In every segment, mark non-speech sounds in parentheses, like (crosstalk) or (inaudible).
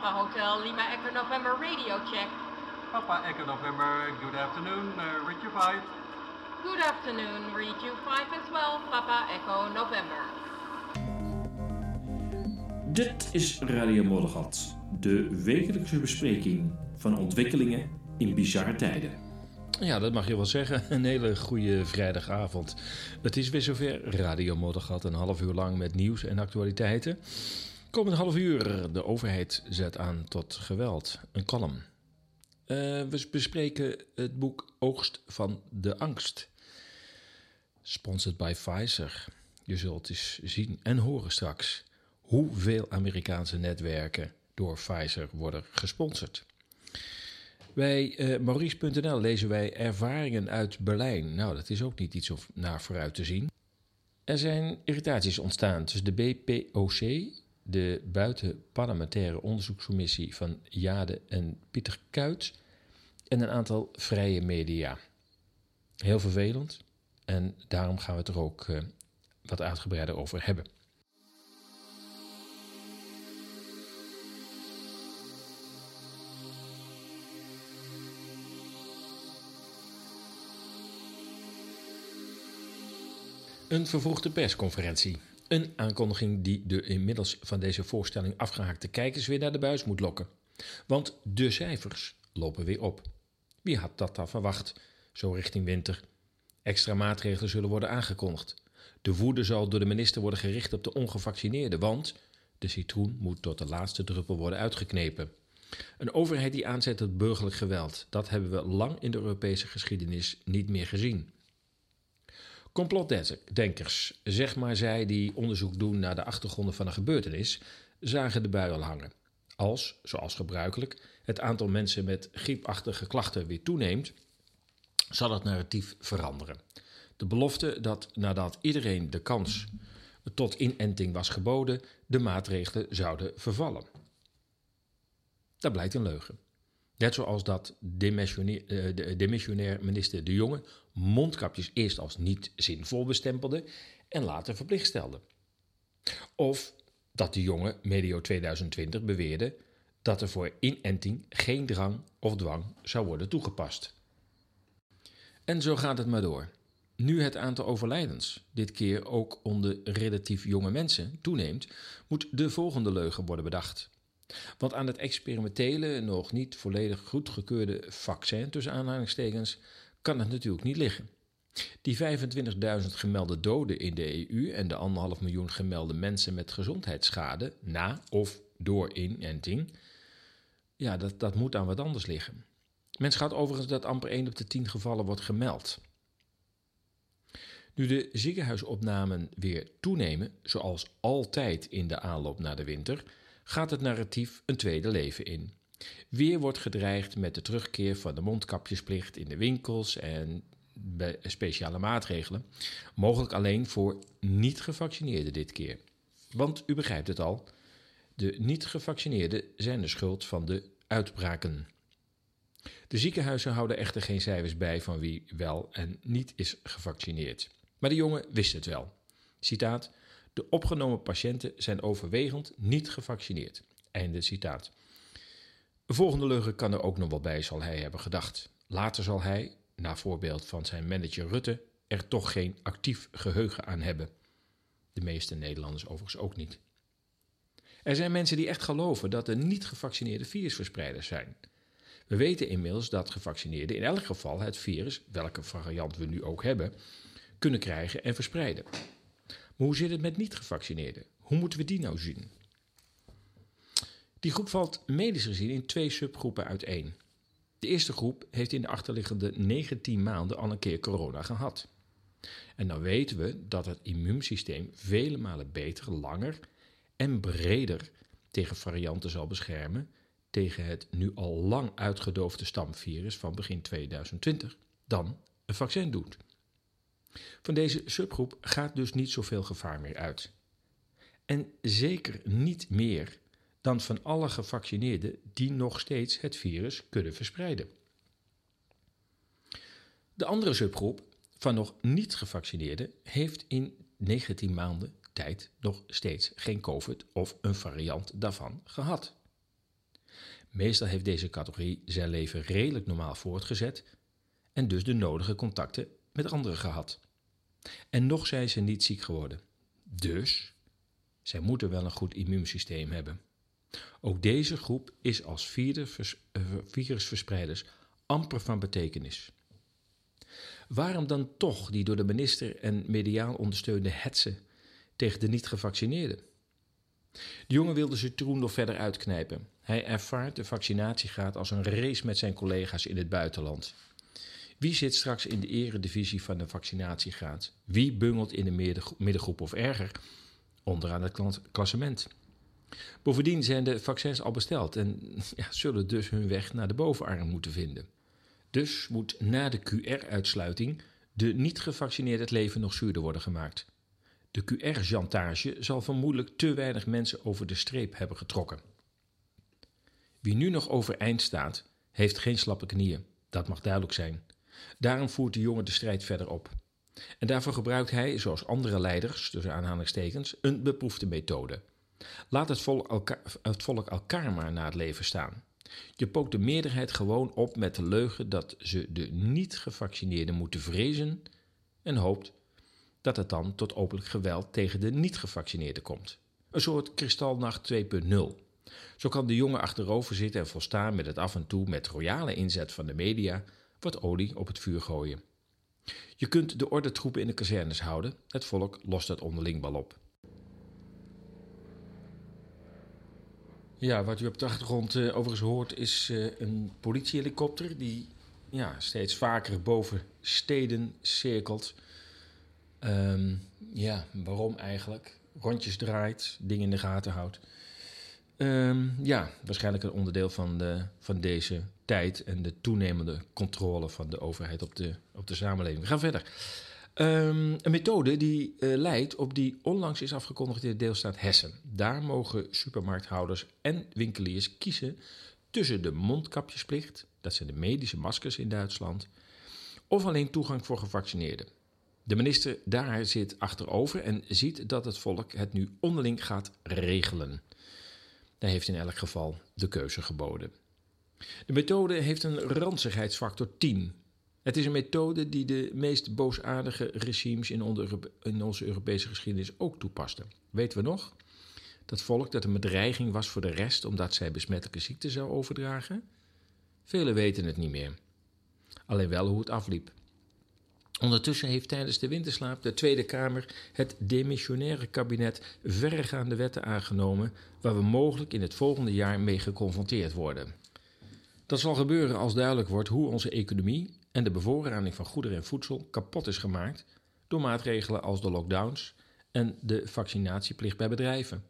Papa Hotel Lima Echo November radio check. Papa Echo November, good afternoon, uh, Richard 5. Good afternoon, read you 5 as well, Papa Echo November. Dit is Radio Moddergat, de wekelijkse bespreking van ontwikkelingen in bizarre tijden. Ja, dat mag je wel zeggen. Een hele goede vrijdagavond. Het is weer zover. Radio Moddergat, een half uur lang met nieuws en actualiteiten. Komend half uur, de overheid zet aan tot geweld. Een column. Uh, we bespreken het boek Oogst van de Angst. Sponsored by Pfizer. Je zult eens zien en horen straks hoeveel Amerikaanse netwerken door Pfizer worden gesponsord. Bij uh, Maurice.nl lezen wij ervaringen uit Berlijn. Nou, dat is ook niet iets om naar vooruit te zien. Er zijn irritaties ontstaan tussen de BPOC, de buitenparlementaire onderzoekscommissie van Jade en Pieter Kuit, en een aantal vrije media. Heel vervelend en daarom gaan we het er ook uh, wat uitgebreider over hebben. Een vervroegde persconferentie. Een aankondiging die de inmiddels van deze voorstelling afgehaakte kijkers weer naar de buis moet lokken. Want de cijfers lopen weer op. Wie had dat dan verwacht, zo richting winter? Extra maatregelen zullen worden aangekondigd. De woede zal door de minister worden gericht op de ongevaccineerden, want de citroen moet tot de laatste druppel worden uitgeknepen. Een overheid die aanzet tot burgerlijk geweld, dat hebben we lang in de Europese geschiedenis niet meer gezien. Complotdenkers, zeg maar zij die onderzoek doen naar de achtergronden van een gebeurtenis, zagen de bui hangen. Als, zoals gebruikelijk, het aantal mensen met griepachtige klachten weer toeneemt, zal het narratief veranderen. De belofte dat nadat iedereen de kans tot inenting was geboden, de maatregelen zouden vervallen. Dat blijkt een leugen. Net zoals dat demissionair, eh, de demissionair minister De Jonge mondkapjes eerst als niet zinvol bestempelde en later verplicht stelde. Of dat De Jonge medio 2020 beweerde dat er voor inenting geen drang of dwang zou worden toegepast. En zo gaat het maar door. Nu het aantal overlijdens, dit keer ook onder relatief jonge mensen, toeneemt, moet de volgende leugen worden bedacht. Want aan het experimentele, nog niet volledig goedgekeurde vaccin tussen aanhalingstekens kan het natuurlijk niet liggen. Die 25.000 gemelde doden in de EU en de 1,5 miljoen gemelde mensen met gezondheidsschade na of door inenting, ja, dat, dat moet aan wat anders liggen. Men schat overigens dat amper 1 op de 10 gevallen wordt gemeld. Nu de ziekenhuisopnamen weer toenemen, zoals altijd in de aanloop naar de winter, gaat het narratief een tweede leven in. Weer wordt gedreigd met de terugkeer van de mondkapjesplicht in de winkels en speciale maatregelen, mogelijk alleen voor niet-gevaccineerden dit keer. Want u begrijpt het al, de niet-gevaccineerden zijn de schuld van de uitbraken. De ziekenhuizen houden echter geen cijfers bij van wie wel en niet is gevaccineerd. Maar de jongen wist het wel. Citaat: De opgenomen patiënten zijn overwegend niet gevaccineerd. Einde citaat. Een volgende leugen kan er ook nog wel bij, zal hij hebben gedacht. Later zal hij, na voorbeeld van zijn manager Rutte, er toch geen actief geheugen aan hebben. De meeste Nederlanders overigens ook niet. Er zijn mensen die echt geloven dat er niet gevaccineerde virusverspreiders zijn. We weten inmiddels dat gevaccineerden in elk geval het virus, welke variant we nu ook hebben, kunnen krijgen en verspreiden. Hoe zit het met niet-gevaccineerden? Hoe moeten we die nou zien? Die groep valt medisch gezien in twee subgroepen uiteen. De eerste groep heeft in de achterliggende 19 maanden al een keer corona gehad. En dan weten we dat het immuunsysteem vele malen beter, langer en breder tegen varianten zal beschermen tegen het nu al lang uitgedoofde stamvirus van begin 2020 dan een vaccin doet. Van deze subgroep gaat dus niet zoveel gevaar meer uit. En zeker niet meer dan van alle gevaccineerden die nog steeds het virus kunnen verspreiden. De andere subgroep van nog niet gevaccineerden heeft in 19 maanden tijd nog steeds geen COVID of een variant daarvan gehad. Meestal heeft deze categorie zijn leven redelijk normaal voortgezet en dus de nodige contacten met anderen gehad. En nog zijn ze niet ziek geworden. Dus zij moeten wel een goed immuunsysteem hebben. Ook deze groep is als vierde eh, virusverspreiders amper van betekenis. Waarom dan toch die door de minister en mediaal ondersteunde hetsen tegen de niet-gevaccineerden? De jongen wilde ze toen nog verder uitknijpen. Hij ervaart de vaccinatiegraad als een race met zijn collega's in het buitenland. Wie zit straks in de eredivisie van de vaccinatiegraad? Wie bungelt in de middengroep of erger onderaan het klassement? Bovendien zijn de vaccins al besteld en (laughs) ja, zullen dus hun weg naar de bovenarm moeten vinden. Dus moet na de QR-uitsluiting de niet-gevaccineerde het leven nog zuurder worden gemaakt. De QR-chantage zal vermoedelijk te weinig mensen over de streep hebben getrokken. Wie nu nog overeind staat, heeft geen slappe knieën, dat mag duidelijk zijn. Daarom voert de jongen de strijd verder op. En daarvoor gebruikt hij, zoals andere leiders, tussen aanhalingstekens, een beproefde methode. Laat het volk, elkaar, maar naar het leven staan. Je pookt de meerderheid gewoon op met de leugen dat ze de niet-gevaccineerden moeten vrezen en hoopt dat het dan tot openlijk geweld tegen de niet-gevaccineerden komt. Een soort kristalnacht 2.0. Zo kan de jongen achterover zitten en volstaan met het af en toe met royale inzet van de media wat olie op het vuur gooien. Je kunt de ordentroepen in de kazernes houden, het volk lost het onderling wel op. Ja, wat u op de achtergrond uh, overigens hoort is uh, een politiehelikopter die ja, steeds vaker boven steden cirkelt. Um, ja, waarom eigenlijk? Rondjes draait, dingen in de gaten houdt. Um, ja, waarschijnlijk een onderdeel van, de, van deze tijd en de toenemende controle van de overheid op de, op de samenleving. We gaan verder. Um, een methode die uh, leidt op die onlangs is afgekondigd in de deelstaat Hessen. Daar mogen supermarkthouders en winkeliers kiezen tussen de mondkapjesplicht, dat zijn de medische maskers in Duitsland, of alleen toegang voor gevaccineerden. De minister daar zit achterover en ziet dat het volk het nu onderling gaat regelen. Hij heeft in elk geval de keuze geboden. De methode heeft een ranzigheidsfactor 10. Het is een methode die de meest boosaardige regimes in, in onze Europese geschiedenis ook toepasten. Weten we nog? Dat volk dat een bedreiging was voor de rest omdat zij besmettelijke ziekte zou overdragen? Velen weten het niet meer. Alleen wel hoe het afliep. Ondertussen heeft tijdens de winterslaap de Tweede Kamer het demissionaire kabinet verregaande wetten aangenomen waar we mogelijk in het volgende jaar mee geconfronteerd worden. Dat zal gebeuren als duidelijk wordt hoe onze economie en de bevoorrading van goederen en voedsel kapot is gemaakt door maatregelen als de lockdowns en de vaccinatieplicht bij bedrijven.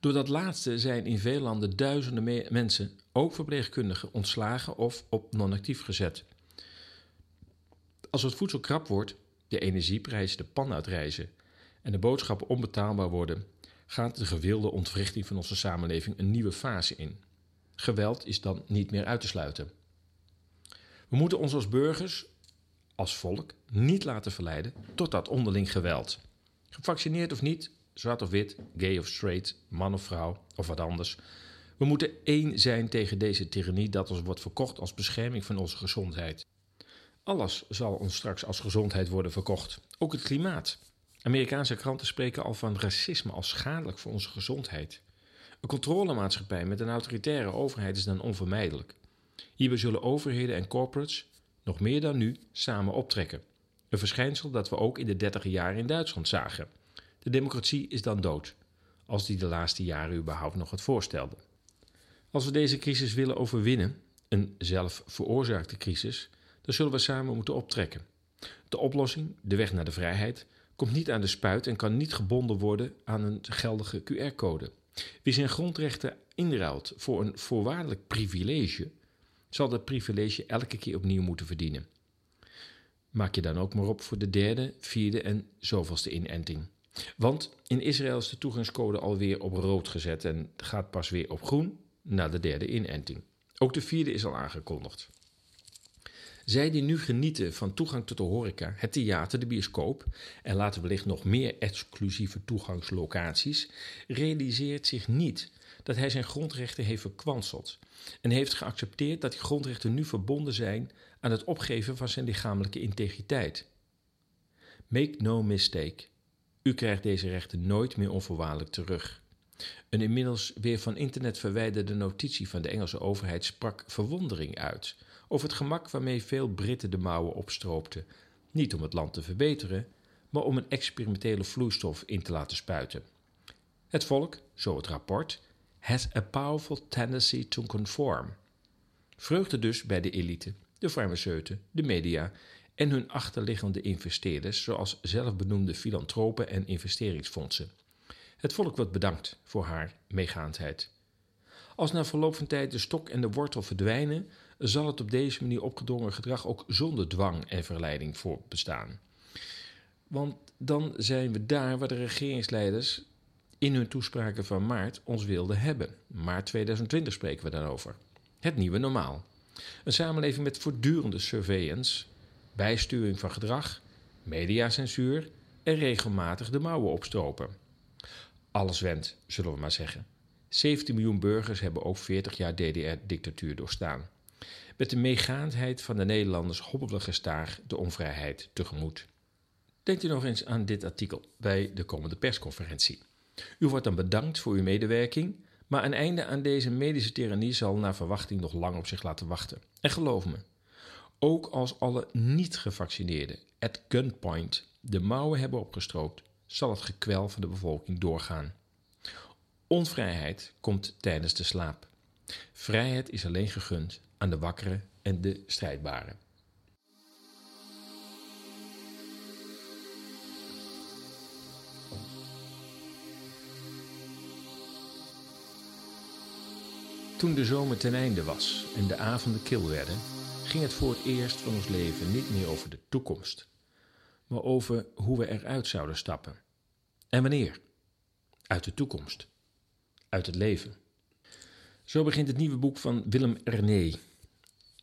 Door dat laatste zijn in veel landen duizenden mensen, ook verpleegkundigen, ontslagen of op non-actief gezet. Als het voedsel krap wordt, de energieprijzen de pan uitreizen en de boodschappen onbetaalbaar worden, gaat de gewilde ontwrichting van onze samenleving een nieuwe fase in. Geweld is dan niet meer uit te sluiten. We moeten ons als burgers, als volk, niet laten verleiden tot dat onderling geweld. Gevaccineerd of niet, zwart of wit, gay of straight, man of vrouw of wat anders. We moeten één zijn tegen deze tirannie dat ons wordt verkocht als bescherming van onze gezondheid. Alles zal ons straks als gezondheid worden verkocht, ook het klimaat. Amerikaanse kranten spreken al van racisme als schadelijk voor onze gezondheid. Een controlemaatschappij met een autoritaire overheid is dan onvermijdelijk. Hierbij zullen overheden en corporates, nog meer dan nu, samen optrekken. Een verschijnsel dat we ook in de dertiger jaren in Duitsland zagen. De democratie is dan dood, als die de laatste jaren überhaupt nog het voorstelde. Als we deze crisis willen overwinnen, een zelf veroorzaakte crisis, dan zullen we samen moeten optrekken. De oplossing, de weg naar de vrijheid, komt niet aan de spuit en kan niet gebonden worden aan een geldige QR-code. Wie zijn grondrechten inruilt voor een voorwaardelijk privilege, zal dat privilege elke keer opnieuw moeten verdienen. Maak je dan ook maar op voor de derde, vierde en zoveelste inenting. Want in Israël is de toegangscode alweer op rood gezet en gaat pas weer op groen na de derde inenting. Ook de vierde is al aangekondigd. Zij die nu genieten van toegang tot de horeca, het theater, de bioscoop en laten wellicht nog meer exclusieve toegangslocaties, realiseert zich niet dat hij zijn grondrechten heeft verkwanseld en heeft geaccepteerd dat die grondrechten nu verbonden zijn aan het opgeven van zijn lichamelijke integriteit. Make no mistake, u krijgt deze rechten nooit meer onvoorwaardelijk terug. Een inmiddels weer van internet verwijderde notitie van de Engelse overheid sprak verwondering uit over het gemak waarmee veel Britten de mouwen opstroopten, niet om het land te verbeteren, maar om een experimentele vloeistof in te laten spuiten. Het volk, zo het rapport, has a powerful tendency to conform. Vreugde dus bij de elite, de farmaceuten, de media en hun achterliggende investeerders, zoals zelfbenoemde filantropen en investeringsfondsen. Het volk wordt bedankt voor haar meegaandheid. Als na verloop van tijd de stok en de wortel verdwijnen, zal het op deze manier opgedrongen gedrag ook zonder dwang en verleiding voortbestaan. Want dan zijn we daar waar de regeringsleiders in hun toespraken van maart ons wilden hebben. Maart 2020 spreken we daarover. Het nieuwe normaal. Een samenleving met voortdurende surveillance, bijsturing van gedrag, mediacensuur en regelmatig de mouwen opstropen. Alles went, zullen we maar zeggen. 17 miljoen burgers hebben ook 40 jaar DDR-dictatuur doorstaan. Met de meegaandheid van de Nederlanders hobbelen gestaag de onvrijheid tegemoet. Denkt u nog eens aan dit artikel bij de komende persconferentie. U wordt dan bedankt voor uw medewerking, maar een einde aan deze medische tyrannie zal naar verwachting nog lang op zich laten wachten. En geloof me, ook als alle niet-gevaccineerden at gunpoint de mouwen hebben opgestroopt, zal het gekwel van de bevolking doorgaan. Onvrijheid komt tijdens de slaap. Vrijheid is alleen gegund aan de wakkere en de strijdbare. Toen de zomer ten einde was en de avonden kil werden, ging het voor het eerst van ons leven niet meer over de toekomst, maar over hoe we eruit zouden stappen. En wanneer? Uit de toekomst. Uit het leven. Zo begint het nieuwe boek van Willem Erné.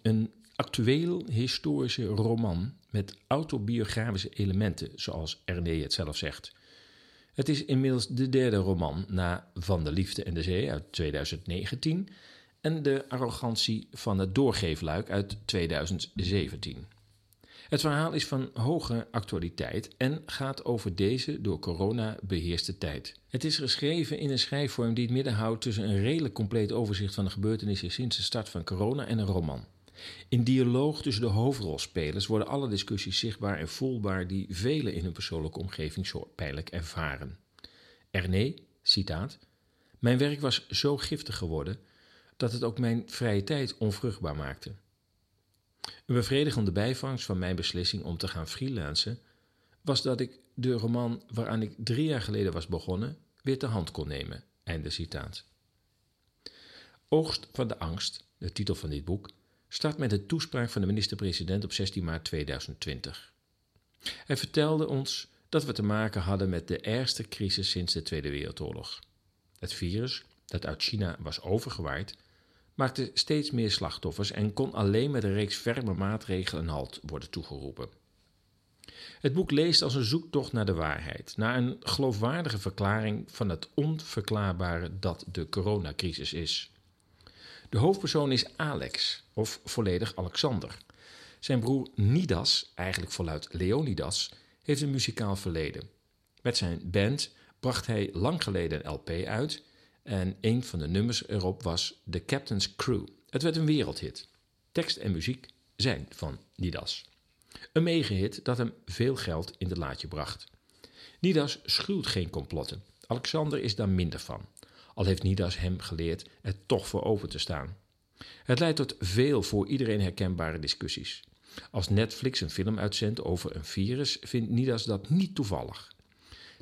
Een actueel historische roman met autobiografische elementen, zoals Erné het zelf zegt. Het is inmiddels de derde roman na Van de Liefde en de Zee uit 2019 en De Arrogantie van het Doorgeefluik uit 2017. Het verhaal is van hoge actualiteit en gaat over deze door corona beheerste tijd. Het is geschreven in een schrijfvorm die het midden houdt tussen een redelijk compleet overzicht van de gebeurtenissen sinds de start van corona en een roman. In dialoog tussen de hoofdrolspelers worden alle discussies zichtbaar en voelbaar die velen in hun persoonlijke omgeving zo pijnlijk ervaren. Erne, citaat, Mijn werk was zo giftig geworden dat het ook mijn vrije tijd onvruchtbaar maakte. Een bevredigende bijvangst van mijn beslissing om te gaan freelancen was dat ik de roman waaraan ik drie jaar geleden was begonnen weer ter hand kon nemen. Einde citaat. Oogst van de angst, de titel van dit boek, start met de toespraak van de minister-president op 16 maart 2020. Hij vertelde ons dat we te maken hadden met de ergste crisis sinds de Tweede Wereldoorlog. Het virus, dat uit China was overgewaaid, maakte steeds meer slachtoffers en kon alleen met een reeks ferme maatregelen een halt worden toegeroepen. Het boek leest als een zoektocht naar de waarheid, naar een geloofwaardige verklaring van het onverklaarbare dat de coronacrisis is. De hoofdpersoon is Alex, of volledig Alexander. Zijn broer Nidas, eigenlijk voluit Leonidas, heeft een muzikaal verleden. Met zijn band bracht hij lang geleden een LP uit en een van de nummers erop was The Captain's Crew. Het werd een wereldhit. Tekst en muziek zijn van Nidas. Een megahit dat hem veel geld in de laadje bracht. Nidas schuwt geen complotten. Alexander is daar minder van. Al heeft Nidas hem geleerd er toch voor open te staan. Het leidt tot veel voor iedereen herkenbare discussies. Als Netflix een film uitzendt over een virus, vindt Nidas dat niet toevallig.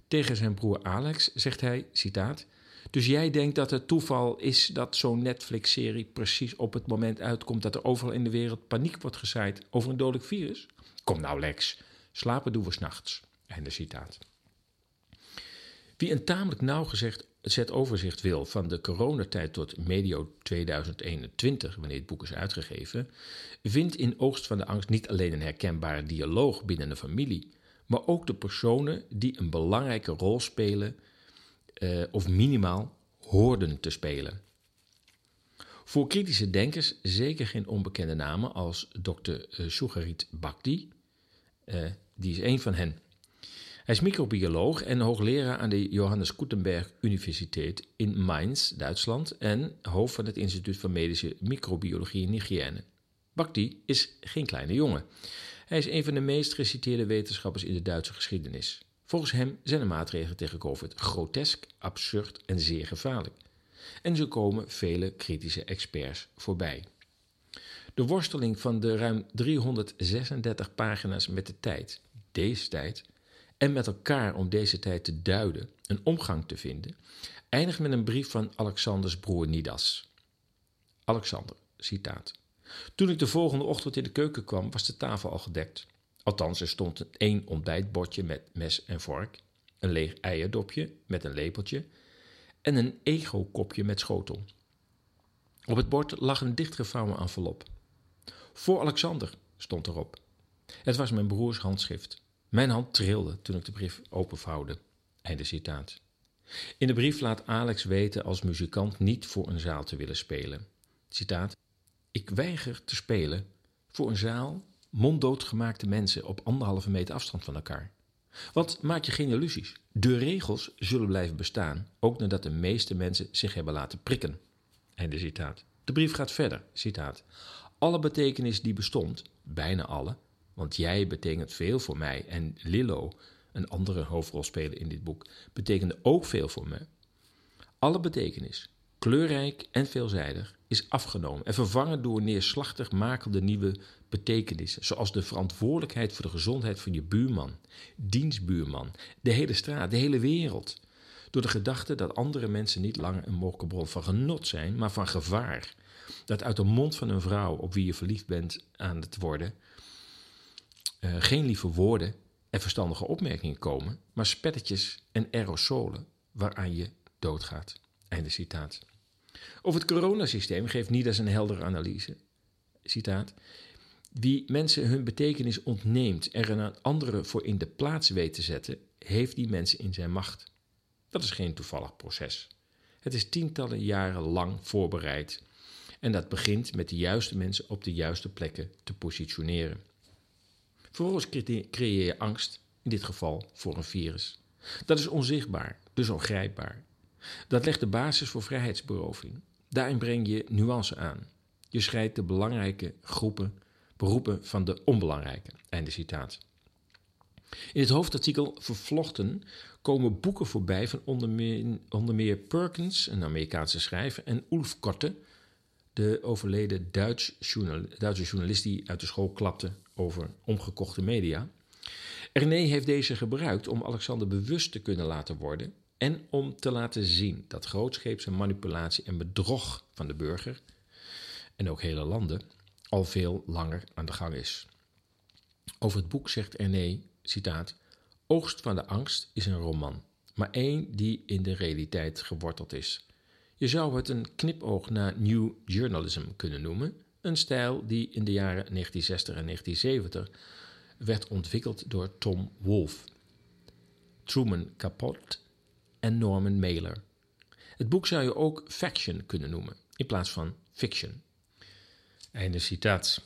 Tegen zijn broer Alex zegt hij, citaat... Dus jij denkt dat het toeval is dat zo'n Netflix-serie precies op het moment uitkomt dat er overal in de wereld paniek wordt gezaaid over een dodelijk virus? Kom nou, Lex, slapen doen we s'nachts. Einde citaat. Wie een tamelijk nauwgezet overzicht wil van de coronatijd tot medio 2021, wanneer het boek is uitgegeven, vindt in Oogst van de Angst niet alleen een herkenbare dialoog binnen de familie, maar ook de personen die een belangrijke rol spelen uh, of minimaal hoorden te spelen. Voor kritische denkers zeker geen onbekende namen als Dr. Sugarit Bhakti, uh, die is een van hen. Hij is microbioloog en hoogleraar aan de Johannes Gutenberg Universiteit in Mainz, Duitsland, en hoofd van het Instituut voor Medische Microbiologie en Hygiëne. Bhakti is geen kleine jongen. Hij is een van de meest geciteerde wetenschappers in de Duitse geschiedenis. Volgens hem zijn de maatregelen tegen COVID grotesk, absurd en zeer gevaarlijk. En zo komen vele kritische experts voorbij. De worsteling van de ruim 336 pagina's met de tijd, deze tijd, en met elkaar om deze tijd te duiden, een omgang te vinden, eindigt met een brief van Alexanders broer Nidas. Alexander, citaat. Toen ik de volgende ochtend in de keuken kwam, was de tafel al gedekt. Althans, er stond één ontbijtbordje met mes en vork, een leeg eierdopje met een lepeltje en een ego-kopje met schotel. Op het bord lag een dichtgevouwen envelop. Voor Alexander stond erop. Het was mijn broers handschrift. Mijn hand trilde toen ik de brief openvouwde. Citaat. In de brief laat Alex weten als muzikant niet voor een zaal te willen spelen. Citaat: Ik weiger te spelen voor een zaal monddoodgemaakte mensen op anderhalve meter afstand van elkaar. Want maak je geen illusies. De regels zullen blijven bestaan, ook nadat de meeste mensen zich hebben laten prikken. Einde citaat. De brief gaat verder. Citaat. Alle betekenis die bestond, bijna alle, want jij betekent veel voor mij en Lillo, een andere hoofdrolspeler in dit boek, betekende ook veel voor me. Alle betekenis, kleurrijk en veelzijdig, is afgenomen en vervangen door neerslachtig makelde nieuwe betekenissen, zoals de verantwoordelijkheid voor de gezondheid van je buurman, dienstbuurman, de hele straat, de hele wereld. Door de gedachte dat andere mensen niet langer een mogelijke bron van genot zijn, maar van gevaar. Dat uit de mond van een vrouw op wie je verliefd bent aan het worden, uh, geen lieve woorden en verstandige opmerkingen komen, maar spettetjes en aerosolen waaraan je doodgaat. Einde citaat. Over het coronasysteem geeft Nidas een heldere analyse. Citaat. Wie mensen hun betekenis ontneemt en er een andere voor in de plaats weet te zetten, heeft die mensen in zijn macht. Dat is geen toevallig proces. Het is tientallen jaren lang voorbereid. En dat begint met de juiste mensen op de juiste plekken te positioneren. Vervolgens creëer je angst, in dit geval voor een virus. Dat is onzichtbaar, dus ongrijpbaar. Dat legt de basis voor vrijheidsberoving. Daarin breng je nuance aan. Je scheidt de belangrijke groepen, beroepen van de onbelangrijke. Einde citaat. In het hoofdartikel Vervlochten komen boeken voorbij van onder meer, onder meer Perkins, een Amerikaanse schrijver, en Ulf Korte, de overleden Duitse journalist die uit de school klapte over omgekochte media. René heeft deze gebruikt om Alexander bewust te kunnen laten worden en om te laten zien dat grootscheepse manipulatie en bedrog van de burger, en ook hele landen, al veel langer aan de gang is. Over het boek zegt René, citaat, Oogst van de angst is een roman, maar één die in de realiteit geworteld is. Je zou het een knipoog naar New Journalism kunnen noemen, een stijl die in de jaren 1960 en 1970 werd ontwikkeld door Tom Wolfe, Truman Capote en Norman Mailer. Het boek zou je ook faction kunnen noemen, in plaats van fiction. Einde citaat.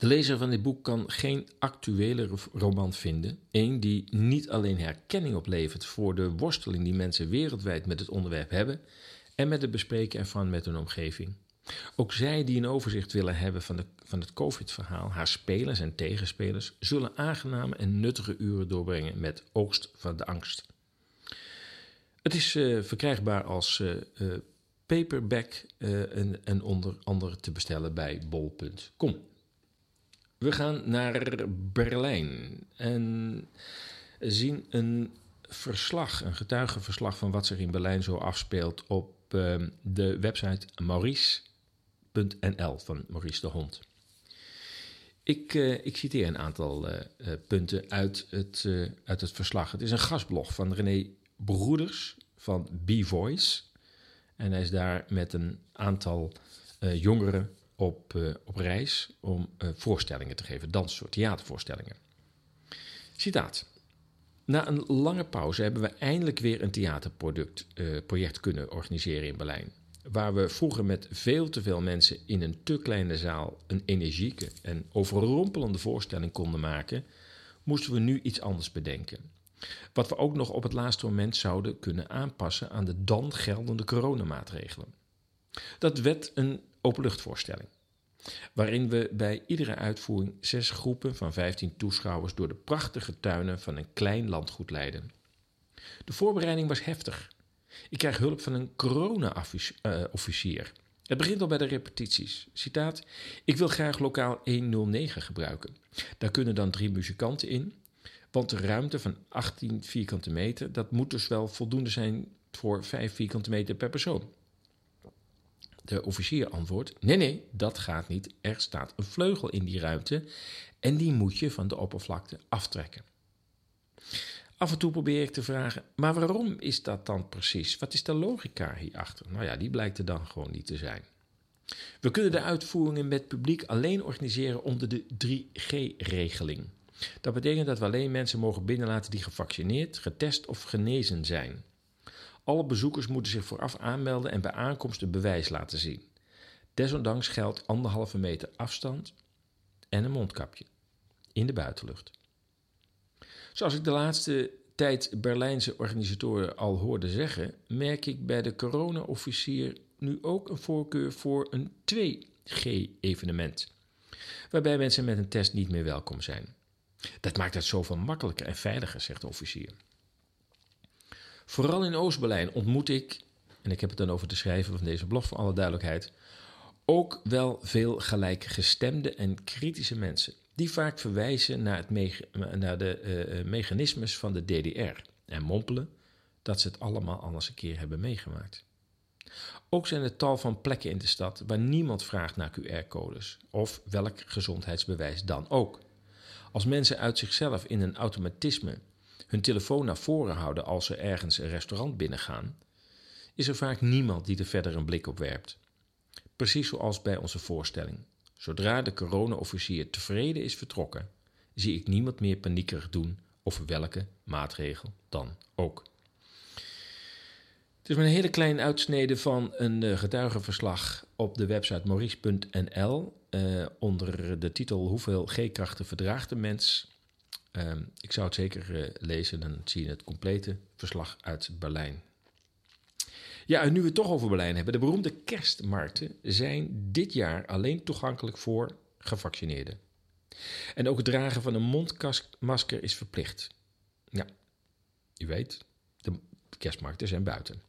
De lezer van dit boek kan geen actuele roman vinden. Een die niet alleen herkenning oplevert voor de worsteling die mensen wereldwijd met het onderwerp hebben en met het bespreken ervan met hun omgeving. Ook zij die een overzicht willen hebben van, de, van het COVID-verhaal, haar spelers en tegenspelers, zullen aangename en nuttige uren doorbrengen met oogst van de angst. Het is uh, verkrijgbaar als uh, uh, paperback en onder andere te bestellen bij bol.com. We gaan naar Berlijn en zien een verslag, een getuigenverslag van wat zich in Berlijn zo afspeelt op de website maurice.nl van Maurice de Hond. Ik, uh, ik citeer een aantal uh, uh, punten uit het, uit het verslag. Het is een gastblog van René Broeders van B-Voice. En hij is daar met een aantal jongeren op, op reis om voorstellingen te geven, danssoort, theatervoorstellingen. Citaat. Na een lange pauze hebben we eindelijk weer een theaterproject project kunnen organiseren in Berlijn. Waar we vroeger met veel te veel mensen in een te kleine zaal een energieke en overrompelende voorstelling konden maken, moesten we nu iets anders bedenken. Wat we ook nog op het laatste moment zouden kunnen aanpassen aan de dan geldende coronamaatregelen. Dat werd een openluchtvoorstelling. Waarin we bij iedere uitvoering zes groepen van 15 toeschouwers door de prachtige tuinen van een klein landgoed leiden. De voorbereiding was heftig. Ik krijg hulp van een corona-officier. Het begint al bij de repetities. Citaat: Ik wil graag lokaal 109 gebruiken. Daar kunnen dan drie muzikanten in. Want de ruimte van 18 vierkante meter, dat moet dus wel voldoende zijn voor 5 vierkante meter per persoon. De officier antwoordt: Nee, nee, dat gaat niet. Er staat een vleugel in die ruimte en die moet je van de oppervlakte aftrekken. Af en toe probeer ik te vragen: Maar waarom is dat dan precies? Wat is de logica hierachter? Nou ja, die blijkt er dan gewoon niet te zijn. We kunnen de uitvoeringen met publiek alleen organiseren onder de 3G-regeling. Dat betekent dat we alleen mensen mogen binnenlaten die gevaccineerd, getest of genezen zijn. Alle bezoekers moeten zich vooraf aanmelden en bij aankomst een bewijs laten zien. Desondanks geldt anderhalve meter afstand en een mondkapje in de buitenlucht. Zoals ik de laatste tijd Berlijnse organisatoren al hoorde zeggen, merk ik bij de corona-officier nu ook een voorkeur voor een 2G-evenement, waarbij mensen met een test niet meer welkom zijn. Dat maakt het zoveel makkelijker en veiliger, zegt de officier. Vooral in Oost-Berlijn ontmoet ik, en ik heb het dan over de schrijven van deze blog voor alle duidelijkheid, ook wel veel gelijkgestemde en kritische mensen. Die vaak verwijzen naar, het naar de uh, mechanismes van de DDR en mompelen dat ze het allemaal anders een keer hebben meegemaakt. Ook zijn er tal van plekken in de stad waar niemand vraagt naar QR-codes of welk gezondheidsbewijs dan ook. Als mensen uit zichzelf in een automatisme hun telefoon naar voren houden als ze ergens een restaurant binnengaan, is er vaak niemand die er verder een blik op werpt. Precies zoals bij onze voorstelling. Zodra de corona-officier tevreden is vertrokken, zie ik niemand meer paniekerig doen over welke maatregel dan ook. Het is maar een hele kleine uitsnede van een uh, getuigenverslag op de website maurice.nl uh, onder de titel Hoeveel G-krachten verdraagt een mens? Um, ik zou het zeker uh, lezen, dan zie je het complete verslag uit Berlijn. Ja, en nu we het toch over Berlijn hebben. De beroemde kerstmarkten zijn dit jaar alleen toegankelijk voor gevaccineerden. En ook het dragen van een mondmasker is verplicht. Ja, u weet, de kerstmarkten zijn buiten.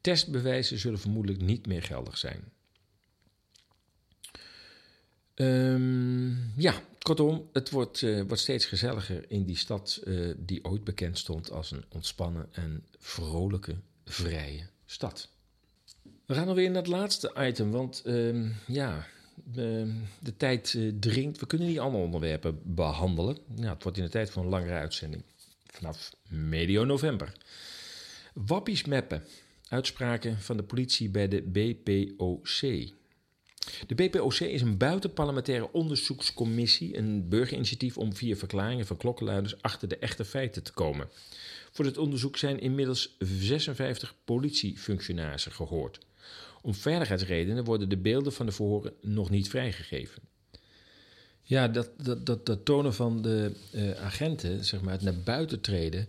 Testbewijzen zullen vermoedelijk niet meer geldig zijn. Um, ja, kortom, het wordt, uh, wordt steeds gezelliger in die stad uh, die ooit bekend stond als een ontspannen en vrolijke, vrije stad. We gaan alweer naar het laatste item, want um, ja, de, de tijd uh, dringt. We kunnen niet alle onderwerpen behandelen. Ja, het wordt in de tijd van een langere uitzending. Vanaf medio november. Wappies meppen. Uitspraken van de politie bij de BPOC. De BPOC is een buitenparlementaire onderzoekscommissie, een burgerinitiatief om via verklaringen van klokkenluiders achter de echte feiten te komen. Voor dit onderzoek zijn inmiddels 56 politiefunctionarissen gehoord. Om veiligheidsredenen worden de beelden van de verhoren nog niet vrijgegeven. Ja, dat, dat, dat, tonen van de uh, agenten, zeg maar, het naar buiten treden,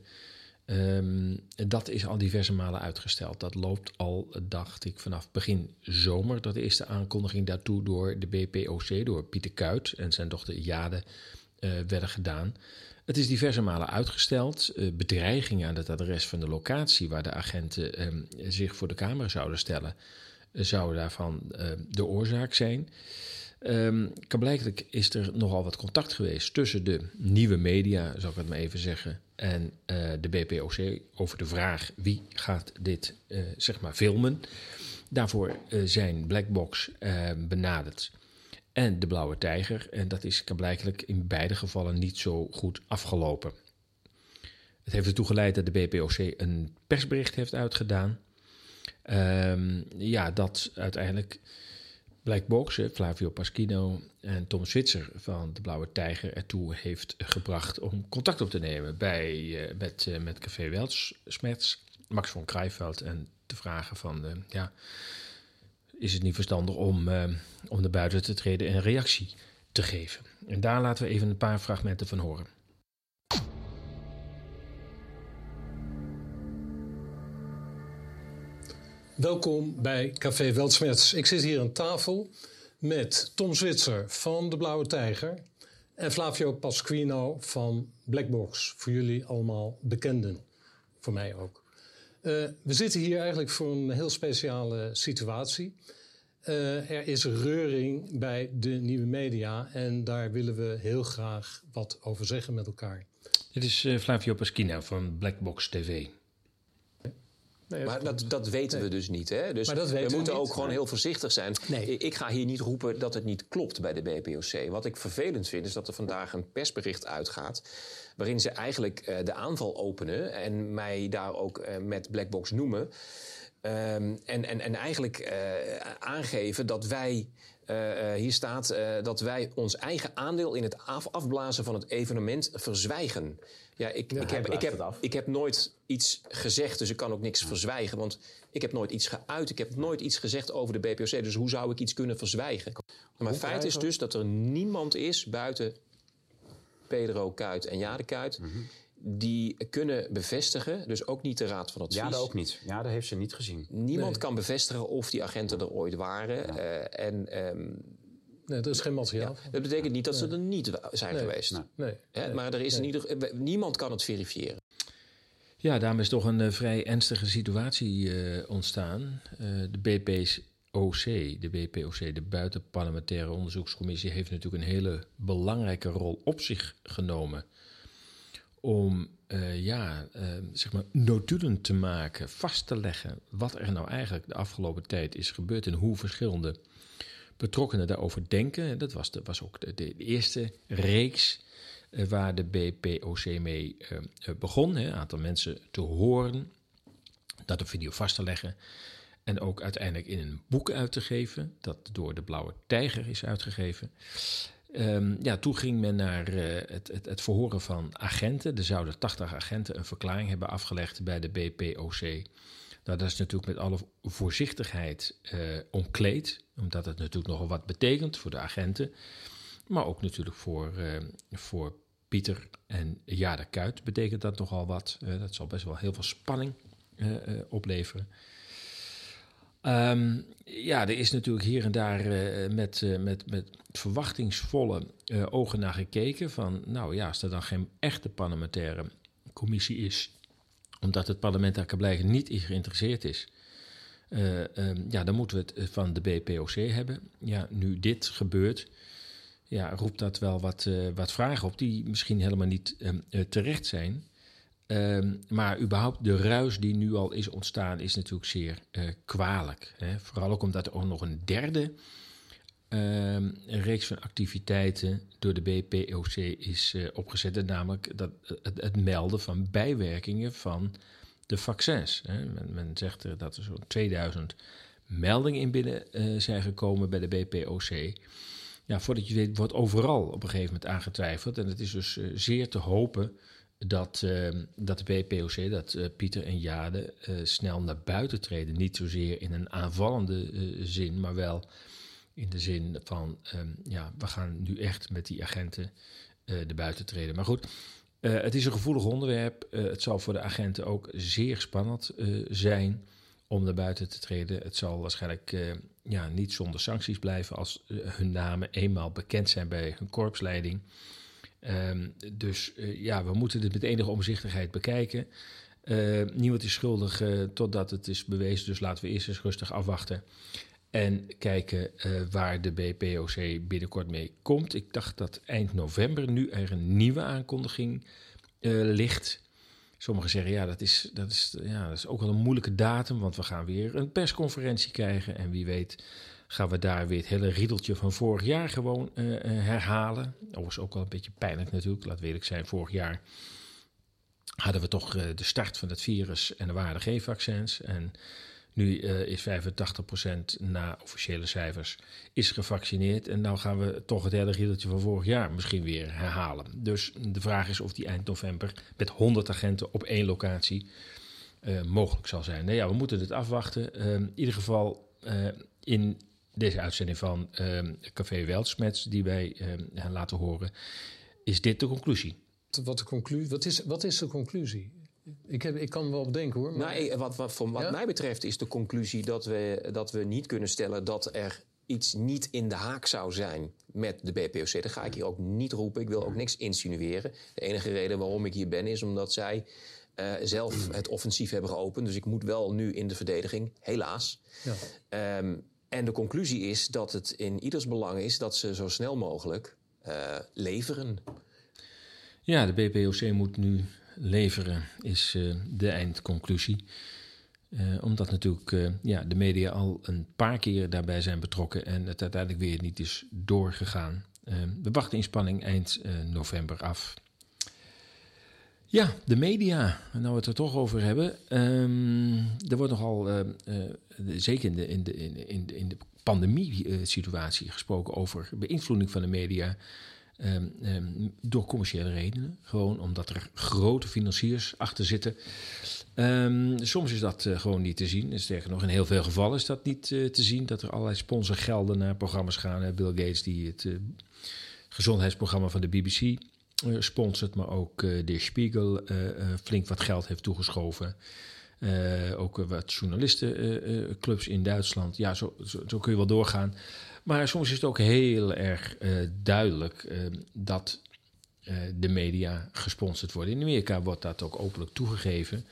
Um, dat is al diverse malen uitgesteld. Dat loopt al, dacht ik, vanaf begin zomer. Dat de eerste aankondiging daartoe door de BPOC, door Pieter Kuit en zijn dochter Jade, uh, werden gedaan. Het is diverse malen uitgesteld. Uh, bedreigingen aan het adres van de locatie waar de agenten um, zich voor de camera zouden stellen, uh, zouden daarvan de oorzaak zijn. Um, is er nogal wat contact geweest tussen de nieuwe media, zal ik het maar even zeggen, en uh, de BPOC over de vraag wie gaat dit uh, zeg maar filmen. Daarvoor uh, zijn Blackbox benaderd en de Blauwe Tijger. En dat is blijkbaar in beide gevallen niet zo goed afgelopen. Het heeft ertoe geleid dat de BPOC een persbericht heeft uitgedaan. Um, ja, dat uiteindelijk Blackbox, Flavio Paschino en Tom Switzer van de Blauwe Tijger ertoe heeft gebracht om contact op te nemen bij, uh, met, uh, met Café Weltsmerts, Max van Krijveld en te vragen van, uh, ja, is het niet verstandig om, om naar buiten te treden en een reactie te geven? En daar laten we even een paar fragmenten van horen. Welkom bij Café Weltsmerts. Ik zit hier aan tafel met Tom Zwitser van de Blauwe Tijger en Flavio Pasquino van Blackbox. Voor jullie allemaal bekenden, voor mij ook. Uh, we zitten hier eigenlijk voor een heel speciale situatie. Uh, er is reuring bij de nieuwe media en daar willen we heel graag wat over zeggen met elkaar. Dit is uh, Flavio Pasquino van Blackbox TV. Nee, maar dat, dat weten nee. we dus niet. Hè? Dus we moeten ook gewoon heel voorzichtig zijn. Nee. Ik ga hier niet roepen dat het niet klopt bij de BPOC. Wat ik vervelend vind is dat er vandaag een persbericht uitgaat... waarin ze eigenlijk uh, de aanval openen en mij daar ook uh, met Blackbox noemen... Um, en, en, en eigenlijk uh, aangeven dat wij... Uh, hier staat uh, dat wij ons eigen aandeel in het af afblazen van het evenement verzwijgen. Ja, ik, ja, ik, heb, ik, heb, ik heb nooit iets gezegd, dus ik kan ook niks verzwijgen. Want ik heb nooit iets geuit. Ik heb nooit iets gezegd over de BPOC. Dus hoe zou ik iets kunnen verzwijgen? Maar feit is dus dat er niemand is buiten Pedro Kuit en Jade Kuit... Mm -hmm die kunnen bevestigen, dus ook niet de Raad van Advies. Ja, dat ook niet. Ja, dat heeft ze niet gezien. Niemand nee. kan bevestigen of die agenten er ooit waren. Ja. Uh, en, um, nee, er is geen materiaal. Ja, dat betekent niet dat ze er niet zijn nee. geweest. Nee. Hè? Maar er is in ieder, niemand kan het verifiëren. Ja, daarmee is toch een uh, vrij ernstige situatie uh, ontstaan. de BP's OC, de BPOC, de Buitenparlementaire Onderzoekscommissie, heeft natuurlijk een hele belangrijke rol op zich genomen om uh, ja, uh, zeg maar notulen te maken, vast te leggen wat er nou eigenlijk de afgelopen tijd is gebeurd en hoe verschillende betrokkenen daarover denken. Dat was, de, was ook de, de eerste reeks uh, waar de BPOC mee begon. Een aantal mensen te horen, dat op video vast te leggen. En ook uiteindelijk in een boek uit te geven, dat door de Blauwe Tijger is uitgegeven. Um, ja, toen ging men naar uh, het, het, het, verhoren van agenten. Er zouden 80 agenten een verklaring hebben afgelegd bij de BPOC. Nou, dat is natuurlijk met alle voorzichtigheid uh, omkleed, omdat het natuurlijk nogal wat betekent voor de agenten. Maar ook natuurlijk voor, uh, voor Pieter en Jade Kuit betekent dat nogal wat. dat zal best wel heel veel spanning opleveren. Um, ja, er is natuurlijk hier en daar met, met, met verwachtingsvolle ogen naar gekeken. Van, nou ja, als er dan geen echte parlementaire commissie is, omdat het parlement daar blijkbaar niet in geïnteresseerd is, um, ja, dan moeten we het van de BPOC hebben. Ja, nu dit gebeurt, ja, roept dat wel wat, wat vragen op die misschien helemaal niet um, terecht zijn. Um, maar überhaupt de ruis die nu al is ontstaan is natuurlijk zeer kwalijk. Hè? Vooral ook omdat er ook nog een derde um, reeks van activiteiten door de BPOC is uh, opgezet. Namelijk dat, het, het, melden van bijwerkingen van de vaccins. Hè? Men, men, zegt er dat er zo'n 2000 meldingen in binnen zijn gekomen bij de BPOC. Ja, voordat je weet, wordt overal op een gegeven moment aangetwijfeld. En het is dus zeer te hopen dat, uh, dat de BPOC, dat Pieter en Jade snel naar buiten treden. Niet zozeer in een aanvallende zin, maar wel in de zin van, um, ja, we gaan nu echt met die agenten naar buiten treden. Maar goed, het is een gevoelig onderwerp. het zal voor de agenten ook zeer spannend zijn om naar buiten te treden. Het zal waarschijnlijk ja, niet zonder sancties blijven als hun namen eenmaal bekend zijn bij hun korpsleiding. Um, dus uh, ja, we moeten dit met enige omzichtigheid bekijken. Uh, niemand is schuldig uh, totdat het is bewezen, dus laten we eerst eens rustig afwachten. En kijken waar de BPOC binnenkort mee komt. Ik dacht dat eind november nu er een nieuwe aankondiging ligt. Sommigen zeggen ja dat, is, dat, is, ja, dat is ook wel een moeilijke datum, want we gaan weer een persconferentie krijgen. En wie weet gaan we daar weer het hele riedeltje van vorig jaar gewoon uh, herhalen. Overigens ook wel een beetje pijnlijk natuurlijk, laat eerlijk zijn. Vorig jaar hadden we toch de start van het virus en er waren geen vaccins. En Nu eh, is 85% na officiële cijfers is gevaccineerd. En nou gaan we toch het hele riedeltje van vorig jaar misschien weer herhalen. Dus de vraag is of die eind november met 100 agenten op één locatie eh, mogelijk zal zijn. Nou ja, we moeten het afwachten. Uh, in ieder geval uh, in deze uitzending van Café Weltsmets, die wij laten horen, is dit de conclusie. Wat, de wat, is, wat is de conclusie? Ik, heb, ik kan wel bedenken hoor. Maar... Nou, wat, wat, voor, wat mij betreft is de conclusie dat we, dat we niet kunnen stellen dat er iets niet in de haak zou zijn met de BPOC. Dat ga ik hier ook niet roepen. Ik wil ook niks insinueren. De enige reden waarom ik hier ben is omdat zij uh, zelf het offensief hebben geopend. Dus ik moet wel nu in de verdediging, helaas. Ja. Um, en de conclusie is dat het in ieders belang is dat ze zo snel mogelijk uh, leveren. Ja, de BPOC moet nu leveren, is uh, de eindconclusie. Uh, omdat natuurlijk uh, ja, de media al een paar keer daarbij zijn betrokken en het uiteindelijk weer niet is doorgegaan. we wachten in spanning eind november af. Ja, de media, nou we het er toch over hebben. Um, er wordt nogal, uh, zeker in de, in in de, in de pandemie-situatie, gesproken over beïnvloeding van de media. Um, um, door commerciële redenen. Gewoon omdat er grote financiers achter zitten. soms is dat uh, gewoon niet te zien. Sterker nog, in heel veel gevallen is dat niet te zien. Dat er allerlei sponsorgelden naar programma's gaan. Bill Gates die het gezondheidsprogramma van de BBC sponsort, maar ook de Spiegel flink wat geld heeft toegeschoven. ook wat journalistenclubs in Duitsland. Ja, zo, zo, kun je wel doorgaan. Maar soms is het ook heel erg duidelijk dat de media gesponsord worden. In Amerika wordt dat ook openlijk toegegeven.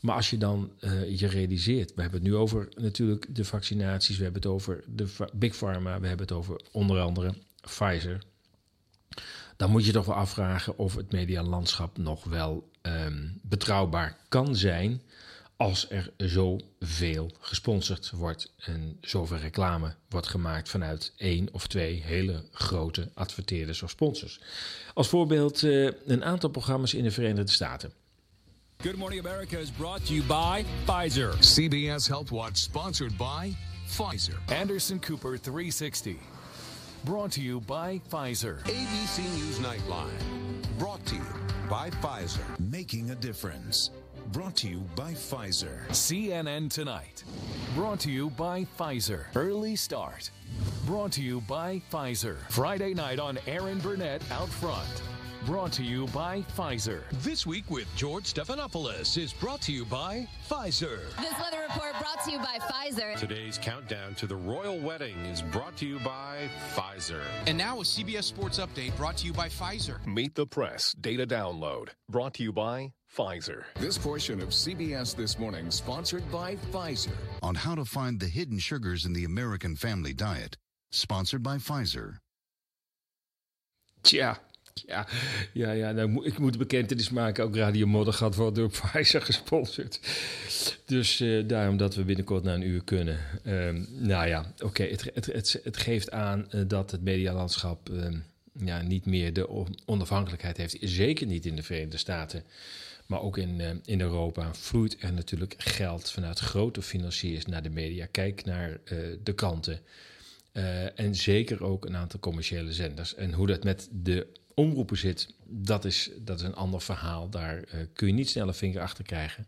Maar als je dan je realiseert, we hebben het nu over natuurlijk de vaccinaties, we hebben het over de Big Pharma, we hebben het over onder andere Pfizer dan moet je toch wel afvragen of het medialandschap nog wel um, betrouwbaar kan zijn als er zoveel gesponsord wordt en zoveel reclame wordt gemaakt vanuit één of twee hele grote adverteerders of sponsors. Als voorbeeld uh, een aantal programma's in de Verenigde Staten. Good Morning America is brought to you by Pfizer. CBS Health Watch sponsored by Pfizer. Anderson Cooper 360. Brought to you by Pfizer. ABC News Nightline. Brought to you by Pfizer. Making a difference. Brought to you by Pfizer. CNN Tonight. Brought to you by Pfizer. Early Start. Brought to you by Pfizer. Friday night on Aaron Burnett Out Front. Brought to you by Pfizer. This week with George Stephanopoulos is brought to you by Pfizer. This weather report brought to you by Pfizer. Today's countdown to the royal wedding is brought to you by Pfizer. And now a CBS Sports Update brought to you by Pfizer. Meet the Press Data Download brought to you by Pfizer. This portion of CBS This Morning sponsored by Pfizer. On how to find the hidden sugars in the American family diet. Sponsored by Pfizer. Tja, Ja, ja, ja nou, ik moet bekentenis maken. Ook Radio Moddergat wordt door (laughs) Pfizer gesponsord. Dus uh, daarom dat we binnenkort naar een uur kunnen. Um, nou ja, oké. Okay, het, het, het, het, geeft aan uh, dat het medialandschap um, ja, niet meer de onafhankelijkheid heeft. Zeker niet in de Verenigde Staten. Maar ook in, uh, in Europa vloeit er natuurlijk geld vanuit grote financiers naar de media. Kijk naar de kranten. en zeker ook een aantal commerciële zenders. En hoe dat met de omroepen zit, dat is, dat is een ander verhaal. Daar kun je niet snel een vinger achter krijgen.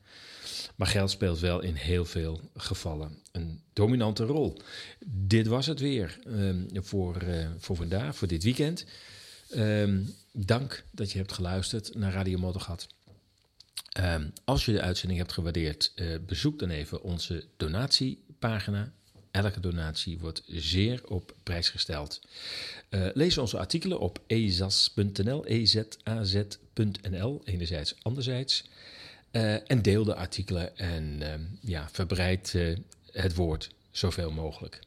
Maar geld speelt wel in heel veel gevallen een dominante rol. Dit was het weer um, voor, voor vandaag, voor dit weekend. Um, dank dat je hebt geluisterd naar Radio Moddergat. Um, als je de uitzending hebt gewaardeerd, uh, bezoek dan even onze donatiepagina Elke donatie wordt zeer op prijs gesteld. Uh, lees onze artikelen op ezas.nl, ezaz.nl, enerzijds, anderzijds. Uh, en deel de artikelen en uh, ja, verbreid het woord zoveel mogelijk.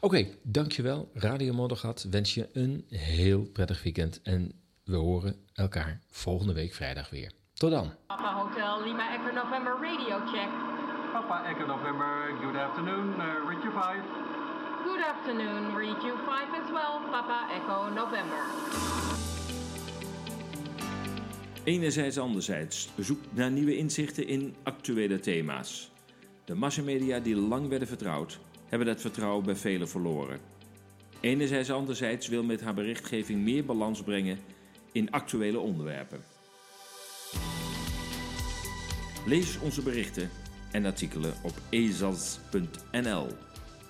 Oké, dankjewel. Radio Moddergat wens je een heel prettig weekend. En we horen elkaar volgende week vrijdag weer. Tot dan. Papa Hotel Lima Echo November Radio Check. Papa Echo November, good afternoon, uh, read you 5. Good afternoon, read you 5 as well, Papa Echo November. Enerzijds anderzijds, zoek naar nieuwe inzichten in actuele thema's. De massamedia die lang werden vertrouwd, hebben dat vertrouwen bij velen verloren. Enerzijds anderzijds wil met haar berichtgeving meer balans brengen in actuele onderwerpen. Lees onze berichten en artikelen op ezas.nl.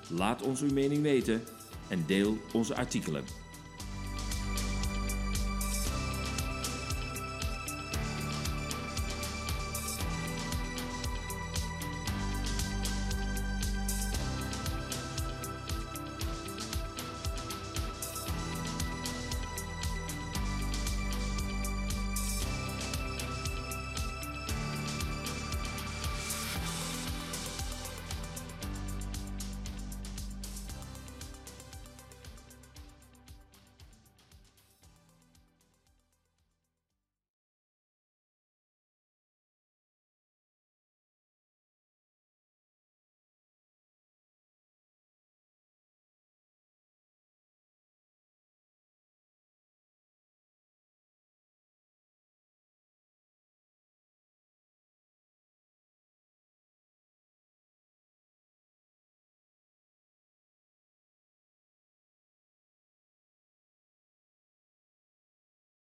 Laat ons uw mening weten en deel onze artikelen.